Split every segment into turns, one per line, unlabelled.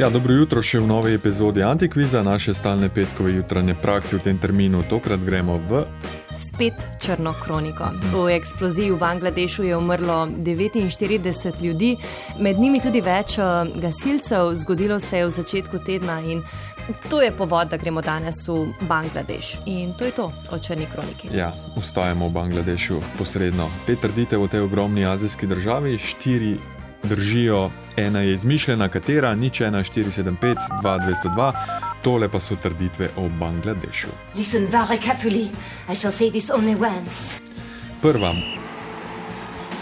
Ja, dobro jutro še v novej epizodi Antikviza, naše stalne petkove jutranje prakse v tem terminu. Tokrat gremo v.
Spet črno kroniko. V eksploziji v Bangladešu je umrlo 49 ljudi, med njimi tudi več eh, gasilcev. Zgodilo se je v začetku tedna in to je povod, da gremo danes v Bangladeš. In to je to o črni kroniki.
Ja, ustajamo v Bangladešu posredno. Pet trditev v tej ogromni azijski državi, štiri držijo, ena je izmišljena, katera, nič 1, 4, 7, 5, 2, 202, tole pa so trditve o Bangladešu. Prva.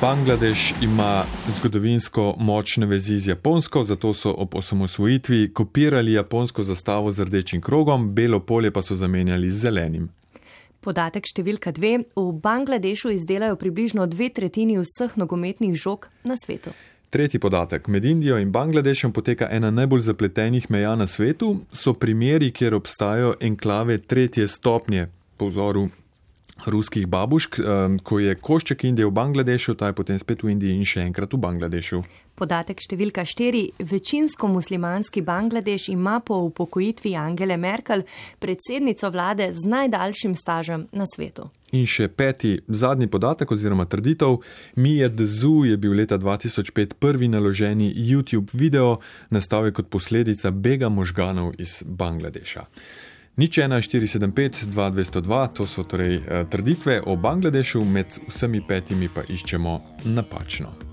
Bangladeš ima zgodovinsko močne vezi z Japonsko, zato so ob osamosvojitvi kopirali japonsko zastavo z rdečim krogom, belo polje pa so zamenjali z zelenim.
Podatek številka dve. V Bangladešu izdelajo približno dve tretjini vseh nogometnih žog na svetu.
Tretji podatek. Med Indijo in Bangladešem poteka ena najbolj zapletenih meja na svetu. So primeri, kjer obstajajo enklave tretje stopnje po vzoru ruskih babušk, ko je košček Indije v Bangladešu, ta je potem spet v Indiji in še enkrat v Bangladešu.
Podatek številka štiri. Večinsko muslimanski Bangladeš ima po upokojitvi Angele Merkel predsednico vlade z najdaljšim stažem na svetu.
In še peti, zadnji podatek oziroma trditev. Mija Dzu je bil leta 2005 prvi naloženi YouTube video, nastal je kot posledica bega možganov iz Bangladeša. Nič 1475, 2202, to so torej eh, trditve o Bangladešu, med vsemi petimi pa iščemo napačno.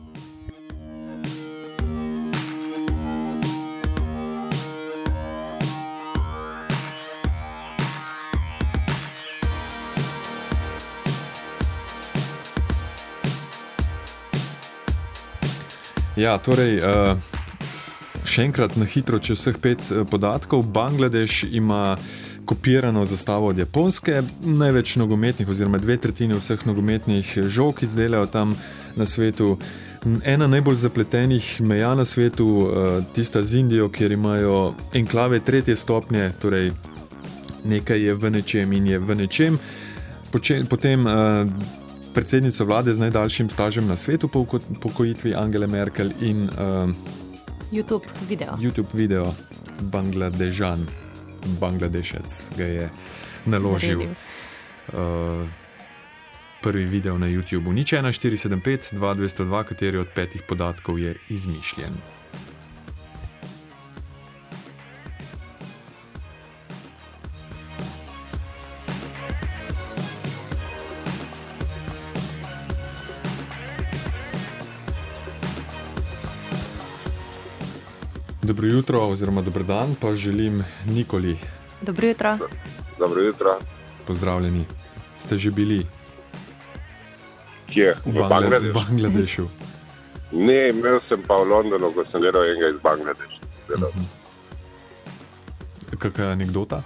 Ja, torej, uh, še enkrat na hitro, če vseh pet uh, podatkov. Bangladeš ima kopirano zastavo od Japonske, največ nogometnih, oziroma dve tretjine vseh nogometnih žog izdelajo tam na svetu. Ena najbolj zapletenih meja na svetu, eh, tista z Indijo, kjer imajo enklave tretje stopnje, torej nekaj je v nečem in je v nečem. Potem predsednica vlade z najdaljšim stažem na svetu po pokojitvi Angele Merkel in uh,
YouTube video.
YouTube video Bangladežan. Bangladešec ga je naložil. Uh, prvi video na YouTubu. Nič 1475, 2202, kateri od petih podatkov je izmišljen. Dobro jutro, oziroma dobro dan, pa želim Nikoli.
Dobro jutro.
Dobro jutro.
Pozdravljeni. Ste že bili?
Kje? V, v Bangladešu.
Bangladešu.
Ne, imel sem pa v Londonu, ko sem delal enega iz Bangladeša. Uh -huh.
Kakšna je anekdota,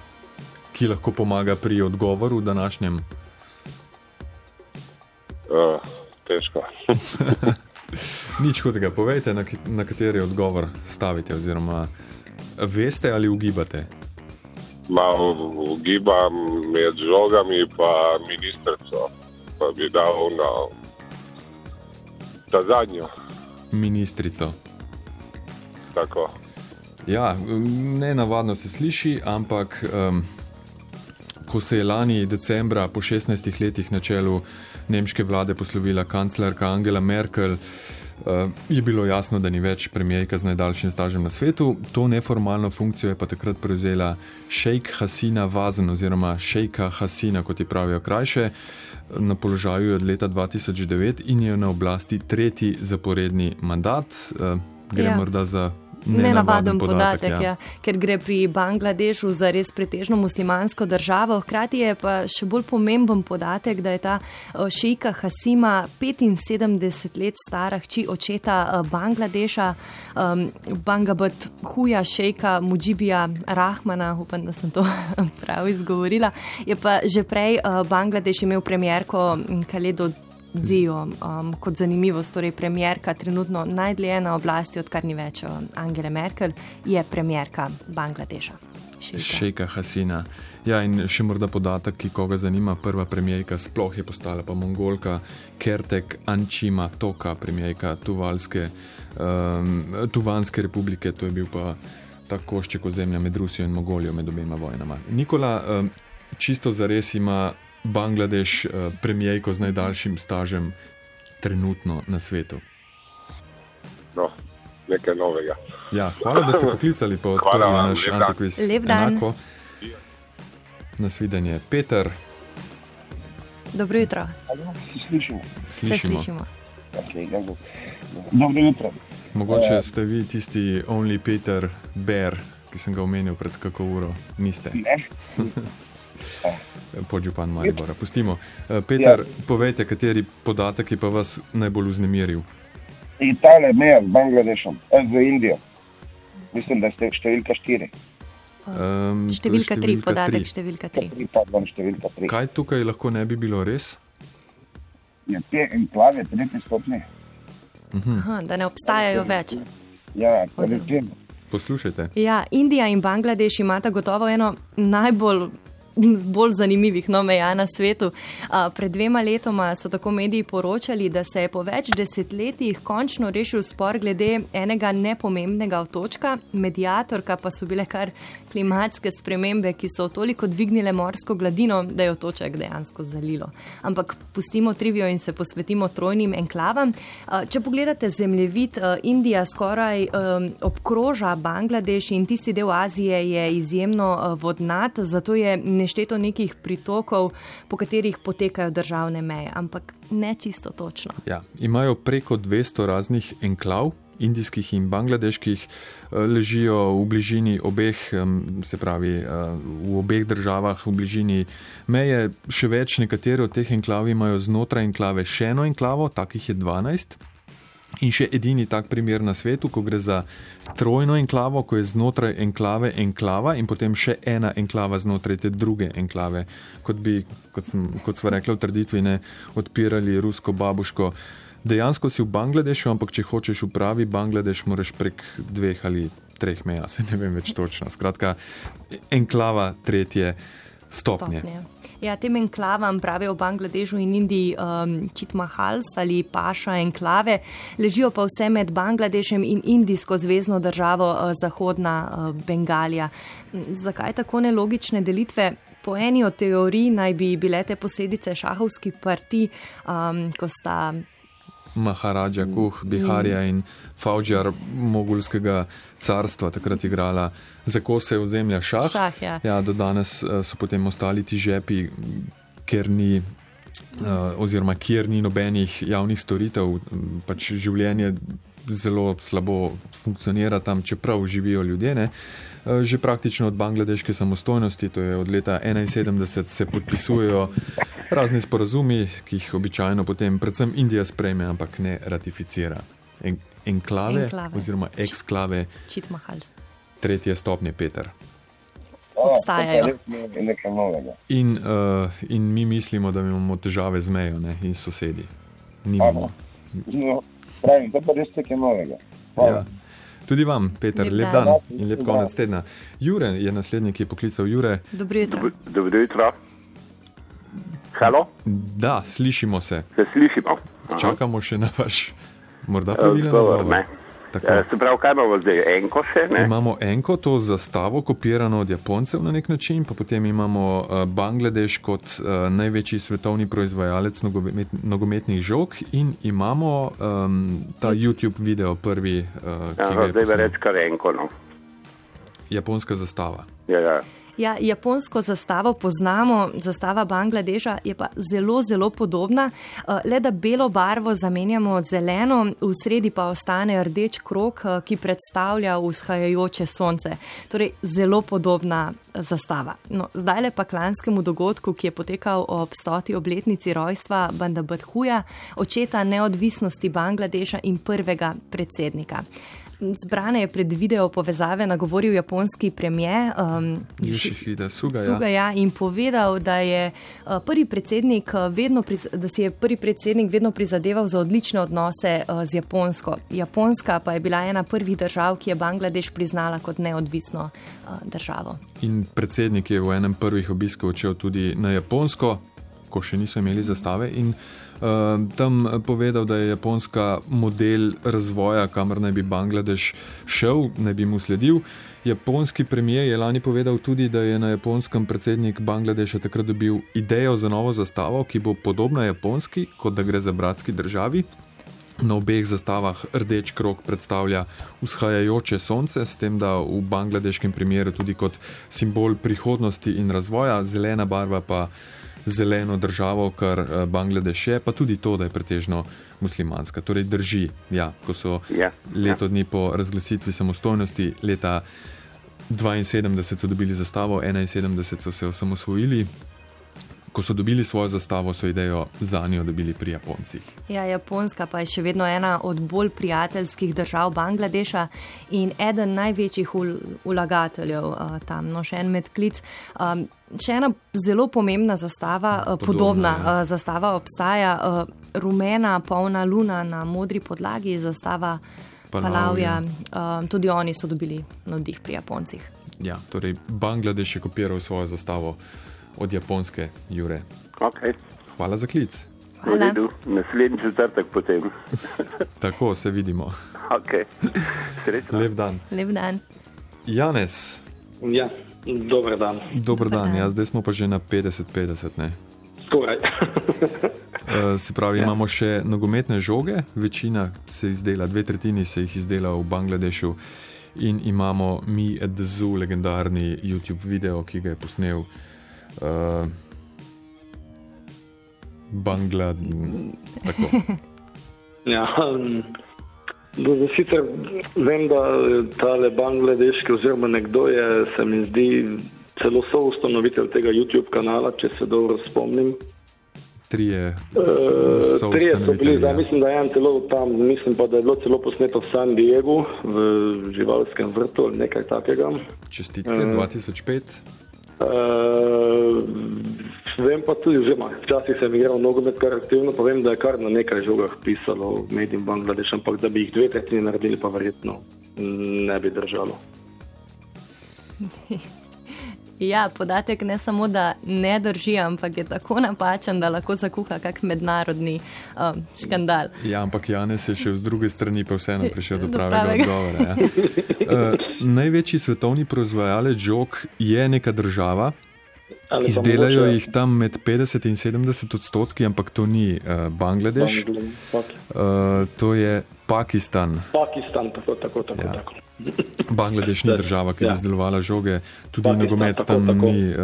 ki lahko pomaga pri odgovoru današnjem?
Uh, težko.
Nič hudega, povejte, na, na kateri odgovor stavite, oziroma veste ali ugibate.
Malo ugibam med žogami, pa ministrico, pa bi dal na ta zadnjo.
Ministrico.
Tako.
Ja, ne navadno se sliši, ampak um, ko se je lani decembra po 16 letih na čelu nemške vlade poslovila kanclerka Angela Merkel, eh, je bilo jasno, da ni več premijejka z najdaljšim stažem na svetu. To neformalno funkcijo je pa takrat prevzela Sheikh Hasina Vazen oziroma Sheikha Hasina, kot je pravijo krajše. Na položaju je od leta 2009 in je na oblasti tretji zaporedni mandat. Eh, gre ja. morda za
nenavaden podatek, podatek ja. Ja, ker gre pri Bangladešu za res pretežno muslimansko državo. Hkrati je pa še bolj pomemben podatek, da je ta šejka Hasima 75 let stara hči očeta Bangladeša, um, Bangabat Huja šejka Mujibija Rahmana, upam, da sem to prav izgovorila. Je pa že prej uh, Bangladeš imel premjerko Kaledo Zijo um, kot zanimivost. Torej, premjerka trenutno najdlje na oblasti, odkar ni več um, Angela Merkel, je premjerka Bangladeša.
Šejka Hasina. Ja, in še morda podatek, ki koga zanima. Prva premijejka sploh je postala pa mongolka Kertek Ančima Toka, premijejka Tuvalske, um, Tuvanske republike. To je bil pa ta košček ozemlja med Rusijo in Mongolijo, med obema vojnama. Nikola, um, čisto za res ima Bangladeš uh, premijejko z najdaljšim stažem trenutno na svetu.
No, nekaj novega.
Ja, hvala, da ste poklicali po odprli naš antikviz.
Lep dan.
Enako. Nasvidenje. Peter,
Dobro jutro.
Slišimo.
Se
slišimo.
slišimo.
Dobro jutro.
Mogoče ste vi tisti only Peter Bear, ki sem ga omenil pred kako uro. Niste.
Ne?
Podžupan Maribora. Pustimo. Eh, Peter, ja. povejte, kateri podatek je pa vas najbolj vznemiril.
Italija, meja z Bangladešom, eh, z Indijo. Mislim, da ste številka štiri.
Um,
Številka tri, podatek številka tri.
Pardon, številka tri.
Kaj tukaj lahko ne bi bilo res?
Je te enklave, tretji stopni.
Aha, da ne obstajajo več.
Ja.
Poslušajte.
Ja, Indija in Bangladeš imata gotovo eno najbolj. Bolj zanimivih no, meja na svetu. A, pred dvema letoma so tako mediji poročali, da se je po več desetletjih končno rešil spor glede enega nepomembnega otočka, medijatorka pa so bile kar klimatske spremembe, ki so toliko dvignile morsko gladino, da je otoček dejansko zalilo. Ampak pustimo trivijo in se posvetimo trojnim enklavam. A, če pogledate zemljevid, a, Indija skoraj um, obkroža Bangladeš in tisti del Azije je izjemno a, vodnat, zato je nešteto nekih pritokov, po katerih potekajo državne meje, ampak ne čisto točno.
Ja, imajo preko 200 raznih enklav, indijskih in bangladeških, eh, ležijo v bližini obeh, se pravi, eh, v obeh državah, v bližini meje. Še več, nekatere od teh enklav imajo znotraj enklave še eno enklavo, takih je 12. In še edini tak primer na svetu, ko gre za trojno enklavo, ko je znotraj enklave enklava in potem še ena enklava znotraj te druge enklave, kot bi, kot, sem, kot smo rekli v trditvi, ne odpirali rusko babuško. Dejansko si v Bangladešu, ampak če hočeš v pravi Bangladeš, moraš prek dveh ali treh meja, se ne vem več točno. Skratka, enklava tretje stopnje.
stopnje. Ja, tem enklavam pravijo v Bangladešu in Indiji um, Čitmahals ali Paša enklave, ležijo pa vse med Bangladešem in indijsko zvezdno državo uh, Zahodna uh, Bengalija. M, Zakaj tako nelogične delitve? Po eni od teorij naj bi bile te posledice šahovski parti, um, ko sta
Maharaja Kuh, Biharja in Faujar mogulskega carstva takrat igrala za kose ozemlja šah.
Šah, ja.
ja, do danes eh, so potem ostali ti žepi, ker ni. Uh, oziroma, kjer ni nobenih javnih storitev, pač življenje zelo slabo funkcionira tam, čeprav živijo ljudje. Ne? Uh, Že praktično od bangladeške samostojnosti, to je od leta 1971, se podpisujejo razni sporazumi, ki jih običajno potem predvsem Indija sprejme, ampak ne ratificira. En, enklave,
Enklave.
oziroma eksklave
Čitmahals.
tretje stopnje Peter.
Obstajajo.
In, uh, in mi mislimo, da imamo težave z mejo ne? in sosedi. Nimamo.
No, pravim, to pa res nekaj novega. Hvala.
Ja. Tudi vam, Peter,
Lep
lep
dan.
dan in lep konec tedna. Jure je naslednji, ki je poklical Jure.
Dobro jutro.
Dobro jutro. Halo,
Da, slišimo se.
se slišimo? Aha.
Čakamo še na vaš, morda
Eh,
pravilen
odgovor,
odgovor.
ne.
Tako.
Eh, Se pravi, kaj imamo zdaj? Enko še, ne?
Imamo enko, to zastavo, kopirano od Japoncev na nek način, pa potem imamo uh, Bangladeš kot uh, največji svetovni proizvajalec nogomet, nogometnih žog in imamo um, ta YouTube video, prvi, uh,
Aha, zdaj
posnel.
reč kar enko, no.
japonska zastava.
Ja, ja.
Ja, japonsko zastavo poznamo, zastava Bangladeša je pa zelo, zelo podobna, eh, le da belo barvo zamenjamo z zeleno, v sredi pa ostane rdeč krok, eh, ki predstavlja vzhajajoče sonce. Torej, zelo podobna eh, zastava. No, zdaj le pa k lanskemu dogodku, ki je potekal ob stoti obletnici rojstva Bandabadhuja, očeta neodvisnosti Bangladeša in prvega predsednika. Zbrane je pred video povezave nagovoril japonski premijer um,
Yoshihide Suga, ja.
Suga ja, in povedal, da, je, uh, prvi predsednik, uh, vedno priz, da si je prvi predsednik vedno prizadeval za odlične odnose uh, z Japonsko. Japonska pa je bila ena prvih držav, ki je Bangladeš priznala kot neodvisno uh, državo.
In predsednik je v enem prvih obiskov odšel tudi na Japonsko, ko še niso imeli zastave. In tam povedal, da je Japonska model razvoja, kamor naj bi Bangladeš šel, naj bi mu sledil. Japonski premijer je lani povedal tudi, da je na japonskem predsednik Bangladeša takrat dobil idejo za novo zastavo, ki bo podobna japonski, kot da gre za bratski državi. Na obeh zastavah rdeč krok predstavlja vzhajajoče sonce, s tem da v bangladeškem primeru tudi kot simbol prihodnosti in razvoja, zelena barva pa zeleno državo, kar eh, Bangladeš je, pa tudi to, da je pretežno muslimanska. Torej drži, ja, ko so ja, leto ja. dni po razglasitvi samostojnosti, leta 72 so dobili zastavo, 71 so se osamosvojili. Ko so dobili svojo zastavo, so idejo za njo dobili pri Japoncih.
Ja, Japonska pa je še vedno ena od bolj prijateljskih držav Bangladeša in eden največjih vlagateljev uh, tam. No, še en medklic. Um, še ena zelo pomembna zastava, uh, podobna, podobna ja. uh, zastava obstaja. Uh, rumena, polna luna na modri podlagi, zastava Palavja. Uh, tudi oni so dobili navdih pri Japoncih.
Ja, torej Bangladeš je kopiral svojo zastavo od japonske Jure.
Okay.
Hvala za klic.
Naslednji četrtek potem.
Tako se vidimo.
Okay.
Lep dan.
Lep dan.
Janes.
Ja, dober dan.
Dober dan. dan. Ja, zdaj smo pa že na 50-50.
Skoraj.
Eh, se pravi, ja. imamo še nogometne žoge, večina se izdela, dve tretjini se jih izdela v Bangladešu, in imamo mi, Edzu, legendarni YouTube video, ki ga je posnel uh, Bangladeš.
Ja, um, sicer vem, da ta Bangladeški, oziroma nekdo je, se mi zdi, celo soustanovitelj tega YouTube kanala, če se dobro spomnim.
Trije,
uh, trije so bili, zdaj ja. mislim, da je en celo tam, mislim pa, da je bilo celo posneto v San Diegu, v živalskem vrtu ali nekaj takega.
Čestitke, uh, 2005.
Uh, vem pa tudi, že včasih sem igral nogomet kar aktivno, pa vem, da je kar na nekaj žogah pisalo Made in Bangladesh, ampak da bi jih dve tretjine naredili, pa verjetno ne bi držalo.
Ja, podatek ne samo, da ne drži, ampak je tako napačen, da lahko zakuha kak mednarodni um, škandal.
Ja, ampak Janes je še z druge strani pa vseeno prišel do pravega, pravega. odgovora. Ja. Uh, največji svetovni proizvajalec žog je neka država. Izdelajo jih tam med 50 in 70 odstotki, ampak to ni uh, Bangladeš. Uh, to je Pakistan.
Pakistan, tako, tako, tako. Ja. tako.
Bangladeš ni država, ki bi ja. izdelovala žoge, tudi Pakistan, nogomet tako, tam tako. ni uh,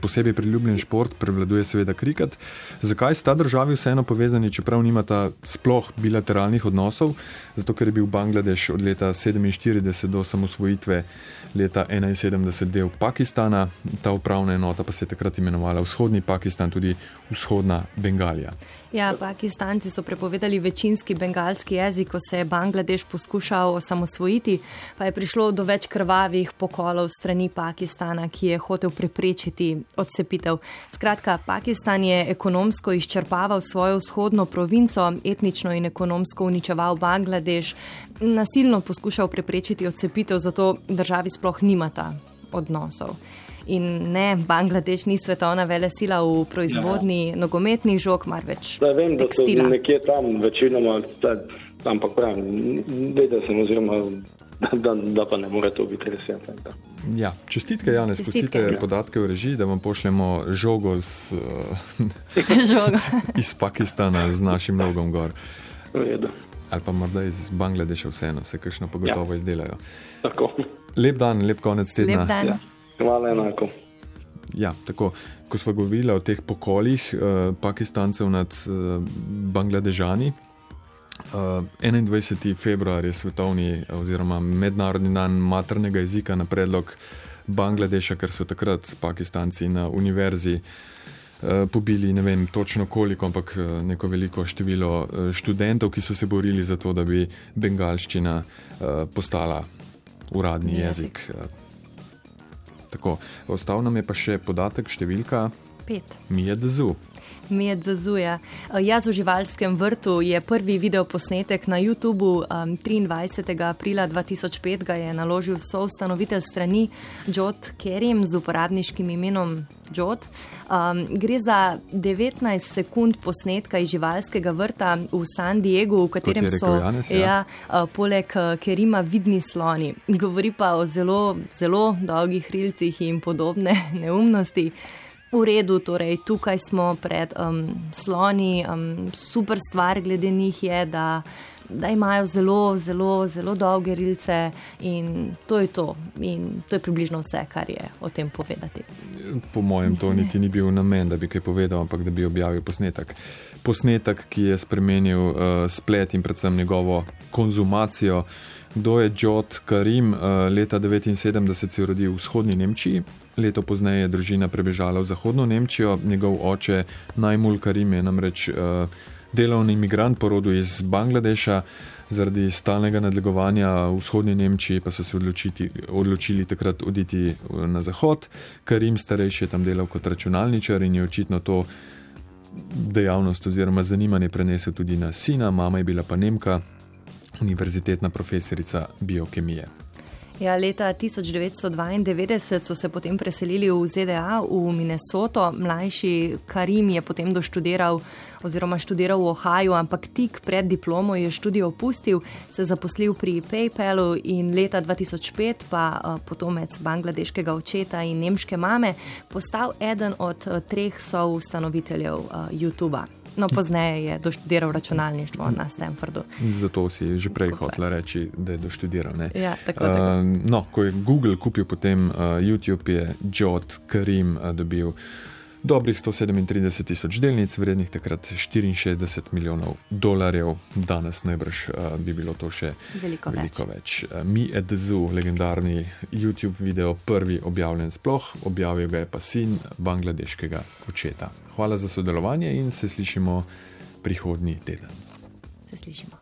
posebej priljubljen šport, prevladuje seveda kriket. Zakaj sta državi vseeno povezani, čeprav nimata sploh bilateralnih odnosov? Zato, ker je bil Bangladeš od leta 1947 do samosvojitve leta 1971 del Pakistana, ta upravna enota pa se je takrat imenovala Vzhodni Pakistan, tudi Vzhodna Bengalija.
Ja, Pakistanci so prepovedali večinski bengalski jezik, ko se je Bangladeš poskušal osamosvojiti, pa je prišlo do več krvavih pokolov strani Pakistana, ki je hotel preprečiti odcepitev. Skratka, Pakistan je ekonomsko izčrpaval svojo vzhodno provinco, etnično in ekonomsko uničeval Bangladeš, nasilno poskušal preprečiti odcepitev, zato državi sploh nimata odnosov. In ne, Bangladeš ni svetovna vele sila v proizvodni ja. nogometnih žog, marveč.
Da, vem, tekstila. da so nekje tam večinoma, ampak pravim, vedel sem oziroma. Da, da, da pa ne more to biti res. Ja,
ja, čestitke, Jan, spustite ja. podatke v režiji, da vam pošljemo žogo z, iz Pakistana z našim nogom gor. Ali pa morda iz Bangladeša vseeno, se kakšno pogotovo ja. izdelajo.
Tako.
Lep dan, lep konec tedna.
Lep dan. Ja.
Hvala enako.
Ja, tako, ko smo govorili o teh pokolih eh, Pakistancev nad eh, Bangladežani, eh, 21. februar je svetovni oziroma mednarodni dan maternega jezika na predlog Bangladeša, ker so takrat Pakistanci na univerzi eh, pobili ne vem točno koliko, ampak eh, neko veliko število eh, študentov, ki so se borili za to, da bi bengalščina eh, postala uradni jezik. jezik. Tako, ostal nam je pa še podatek, številka
Pet.
Mi je dzu.
Mi je dzuja. Jaz v živalskem vrtu je prvi video posnetek na YouTubu um, 23. aprila 2005 ga je naložil soustanovitelj strani Jot Kerim z uporabniškim imenom Jot. Um, gre za 19 sekund posnetka iz živalskega vrta v San Diegu, v katerem so
Janes, ja.
Ja, uh, poleg uh, Kerima vidni sloni. Govori pa o zelo, zelo dolgih rilcih in podobne neumnosti. V redu, torej tukaj smo pred um, sloni. Um, super stvar glede njih je, da, da imajo zelo, zelo, zelo dolge rilce in to je to. In to je približno vse, kar je o tem povedati.
Po mojem, to niti ni bil namen, da bi kaj povedal, ampak da bi objavil posnetek. Posnetek, ki je spremenil uh, splet in predvsem njegovo konzumacijo. Kdo je Džot Karim? Uh, leta 1979 se je rodil v vzhodni Nemčiji, leto pozneje je družina prebežala v zahodno Nemčijo. Njegov oče Najmul Karim je namreč uh, delovni imigrant po rodu iz Bangladeša. Zaradi stalnega nadlegovanja v vzhodni Nemčiji pa so se odločiti, odločili takrat oditi na zahod. Karim starejši je tam delal kot računalničar in je očitno to dejavnost oziroma zanimanje prenesel tudi na sina, mama je bila pa Nemka, univerzitetna profesorica biokemije.
Ja, leta 1992 so se potem preselili v ZDA, v Minnesoto. Mlajši Karim je potem doštudiral oziroma študiral v Ohaju, ampak tik pred diplomo je študijo opustil, se zaposlil pri PayPalu in leta 2005 pa uh, potomec bangladeškega očeta in nemške mame postal eden od uh, treh soustanoviteljev uh, YouTube-a. No, pozneje je doštudiral računalništvo na Stanfordu.
Zato si že prej hotel reči, da je doštudiral.
Ja, tako, tako.
Uh, no, ko je Google kupil potem uh, YouTube, je Jot Karim uh, dobil dobrih 137 tisoč delnic, vrednih takrat 64 milijonov dolarjev. Danes najbrž uh, bi bilo to še
veliko,
veliko
več.
več. Uh, Mi Edzu, legendarni YouTube video, prvi objavljen sploh, objavil ga je pa sin bangladeškega očeta. Hvala za sodelovanje in se slišimo prihodnji teden.
Se slišimo.